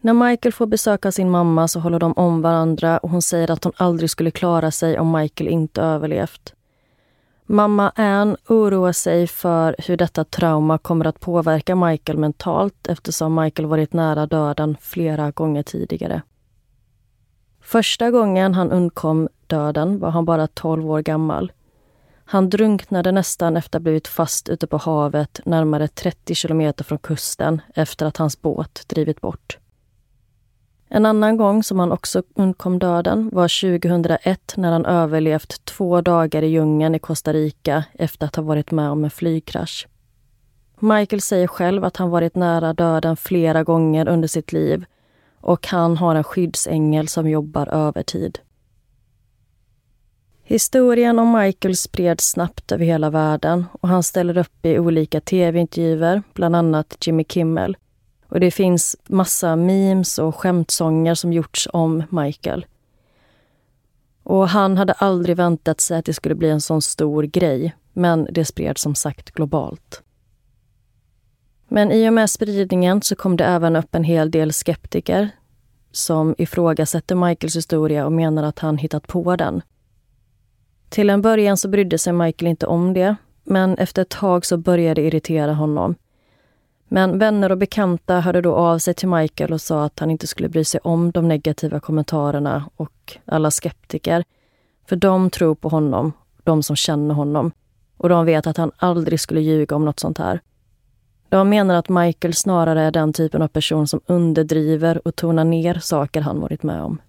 När Michael får besöka sin mamma så håller de om varandra och hon säger att hon aldrig skulle klara sig om Michael inte överlevt. Mamma Ann oroar sig för hur detta trauma kommer att påverka Michael mentalt eftersom Michael varit nära döden flera gånger tidigare. Första gången han undkom döden var han bara 12 år gammal. Han drunknade nästan efter att ha blivit fast ute på havet närmare 30 kilometer från kusten efter att hans båt drivit bort. En annan gång som han också undkom döden var 2001 när han överlevt två dagar i djungeln i Costa Rica efter att ha varit med om en flygkrasch. Michael säger själv att han varit nära döden flera gånger under sitt liv och han har en skyddsängel som jobbar övertid. Historien om Michael spreds snabbt över hela världen och han ställer upp i olika tv-intervjuer, bland annat Jimmy Kimmel. Och det finns massa memes och skämtsånger som gjorts om Michael. Och han hade aldrig väntat sig att det skulle bli en sån stor grej, men det spreds som sagt globalt. Men i och med spridningen så kom det även upp en hel del skeptiker som ifrågasätter Michaels historia och menar att han hittat på den. Till en början så brydde sig Michael inte om det, men efter ett tag så började det irritera honom. Men vänner och bekanta hörde då av sig till Michael och sa att han inte skulle bry sig om de negativa kommentarerna och alla skeptiker. För de tror på honom, de som känner honom. Och de vet att han aldrig skulle ljuga om något sånt här. De menar att Michael snarare är den typen av person som underdriver och tonar ner saker han varit med om.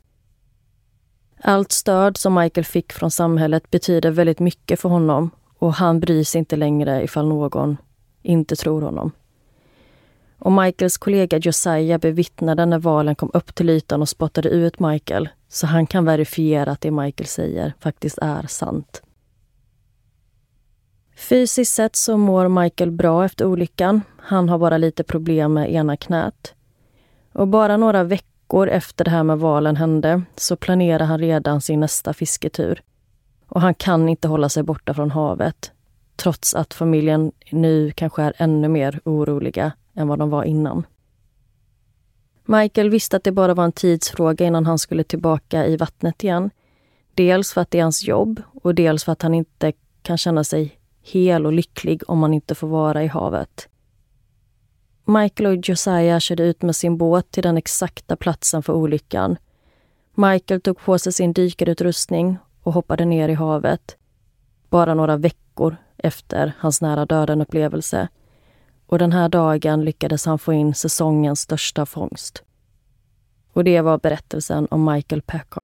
Allt stöd som Michael fick från samhället betyder väldigt mycket för honom och han bryr sig inte längre ifall någon inte tror honom. Och Michaels kollega Josiah bevittnade när valen kom upp till ytan och spottade ut Michael så han kan verifiera att det Michael säger faktiskt är sant. Fysiskt sett så mår Michael bra efter olyckan. Han har bara lite problem med ena knät. Och bara några veckor efter det här med valen hände så planerar han redan sin nästa fisketur. Och han kan inte hålla sig borta från havet trots att familjen nu kanske är ännu mer oroliga än vad de var innan. Michael visste att det bara var en tidsfråga innan han skulle tillbaka i vattnet igen. Dels för att det är hans jobb och dels för att han inte kan känna sig hel och lycklig om han inte får vara i havet. Michael och Josiah körde ut med sin båt till den exakta platsen för olyckan. Michael tog på sig sin dykarutrustning och hoppade ner i havet. Bara några veckor efter hans nära döden-upplevelse. Och den här dagen lyckades han få in säsongens största fångst. Och det var berättelsen om Michael Packard.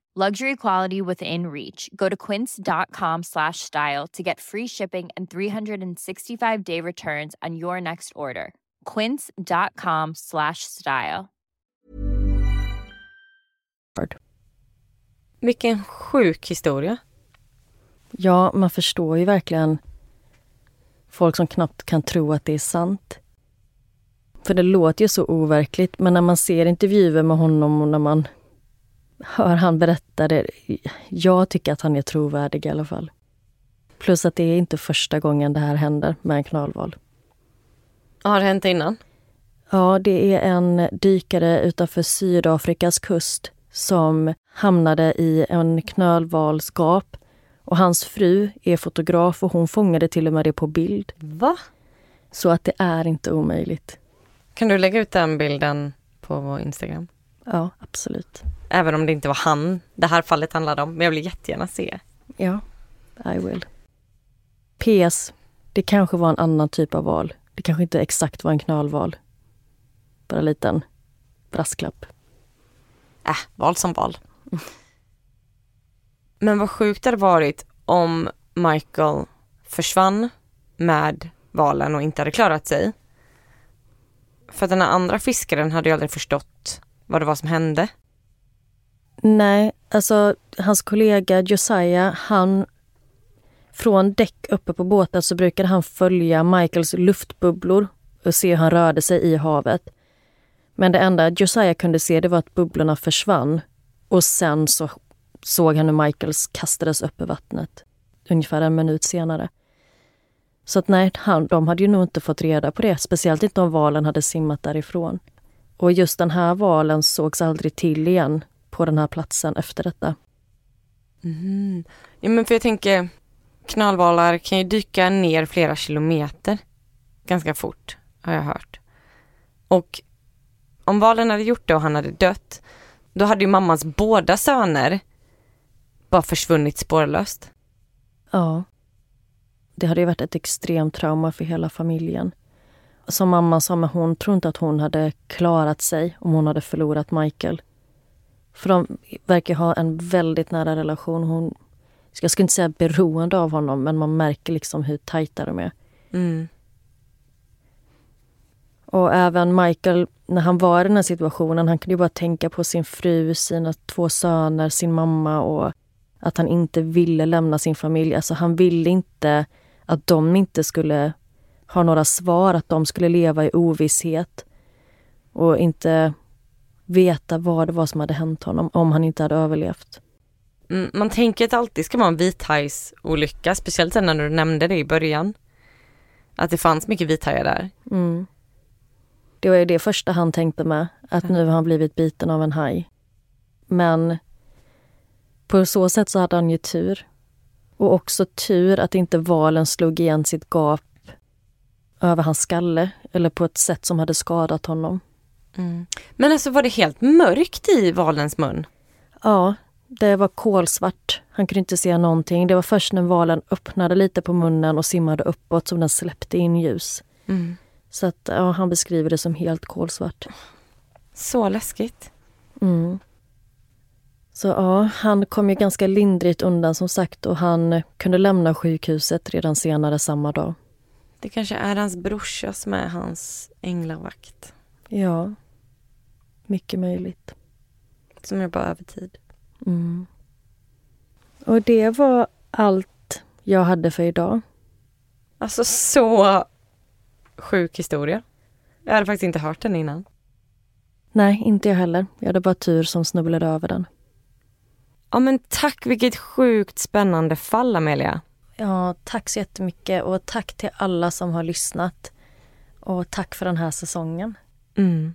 Luxury quality within reach. Go to quince.com slash style to get free shipping and 365 day returns on your next order. Quince.com slash style. Vilken sjuk historia. Ja, man förstår ju verkligen folk som knappt kan tro att det är sant. För det låter ju så overkligt, men när man ser intervjuer med honom och när man hör han berätta det. Jag tycker att han är trovärdig i alla fall. Plus att det är inte första gången det här händer med en knölval. Har det hänt innan? Ja, det är en dykare utanför Sydafrikas kust som hamnade i en knölvalsgap. Och hans fru är fotograf och hon fångade till och med det på bild. Va? Så att det är inte omöjligt. Kan du lägga ut den bilden på vår Instagram? Ja, absolut. Även om det inte var han det här fallet handlade om. Men jag vill jättegärna se. Ja, I will. PS. Det kanske var en annan typ av val. Det kanske inte exakt var en knölval. Bara en liten brasklapp. Äh, val som val. Men vad sjukt det hade varit om Michael försvann med valen och inte hade klarat sig. För den här andra fiskaren hade ju aldrig förstått vad det var som hände. Nej, alltså hans kollega Josiah, han... Från däck uppe på båten så brukade han följa Michaels luftbubblor och se hur han rörde sig i havet. Men det enda Josiah kunde se det var att bubblorna försvann och sen så såg han hur Michaels kastades upp i vattnet ungefär en minut senare. Så att nej, han, de hade ju nog inte fått reda på det, speciellt inte om valen hade simmat därifrån. Och just den här valen sågs aldrig till igen på den här platsen efter detta. Mm. Ja, men för jag tänker, knölvalar kan ju dyka ner flera kilometer ganska fort, har jag hört. Och om valen hade gjort det och han hade dött, då hade ju mammans båda söner bara försvunnit spårlöst. Ja. Det hade ju varit ett extremt trauma för hela familjen. Som mamma sa, men hon tror inte att hon hade klarat sig om hon hade förlorat Michael. För de verkar ha en väldigt nära relation. Hon, jag ska inte säga beroende av honom, men man märker liksom hur tajta de är. Mm. Och även Michael, när han var i den här situationen, han kunde ju bara tänka på sin fru, sina två söner, sin mamma och att han inte ville lämna sin familj. Alltså han ville inte att de inte skulle ha några svar, att de skulle leva i ovisshet och inte veta vad det var som hade hänt honom om han inte hade överlevt. Mm, man tänker att det alltid ska vara en vithajsolycka, speciellt när du nämnde det i början. Att det fanns mycket vithajar där. Mm. Det var ju det första han tänkte med, att nu har han blivit biten av en haj. Men på så sätt så hade han ju tur. Och också tur att inte valen slog igen sitt gap över hans skalle eller på ett sätt som hade skadat honom. Mm. Men alltså var det helt mörkt i valens mun? Ja, det var kolsvart. Han kunde inte se någonting. Det var först när valen öppnade lite på munnen och simmade uppåt som den släppte in ljus. Mm. Så att, ja, han beskriver det som helt kolsvart. Så läskigt. Mm. Så ja, han kom ju ganska lindrigt undan som sagt och han kunde lämna sjukhuset redan senare samma dag. Det kanske är hans brorsa som är hans änglavakt. Ja, mycket möjligt. Som jobbar övertid. Mm. Och det var allt jag hade för idag. Alltså så sjuk historia. Jag hade faktiskt inte hört den innan. Nej, inte jag heller. Jag hade bara tur som snubblade över den. Ja men tack, vilket sjukt spännande fall Amelia. Ja, tack så jättemycket och tack till alla som har lyssnat. Och tack för den här säsongen. Mm.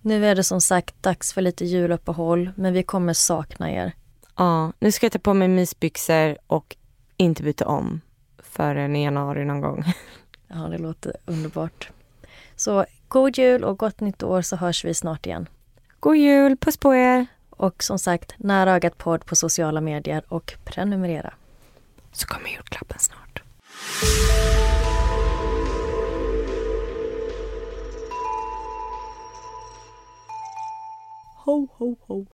Nu är det som sagt dags för lite juluppehåll, men vi kommer sakna er. Ja, nu ska jag ta på mig mysbyxor och inte byta om förrän i januari någon gång. Ja, det låter underbart. Så god jul och gott nytt år så hörs vi snart igen. God jul, puss på er! Och som sagt, Nära ögat podd på sociala medier och prenumerera. Så kommer julklappen snart. Ho, ho, ho.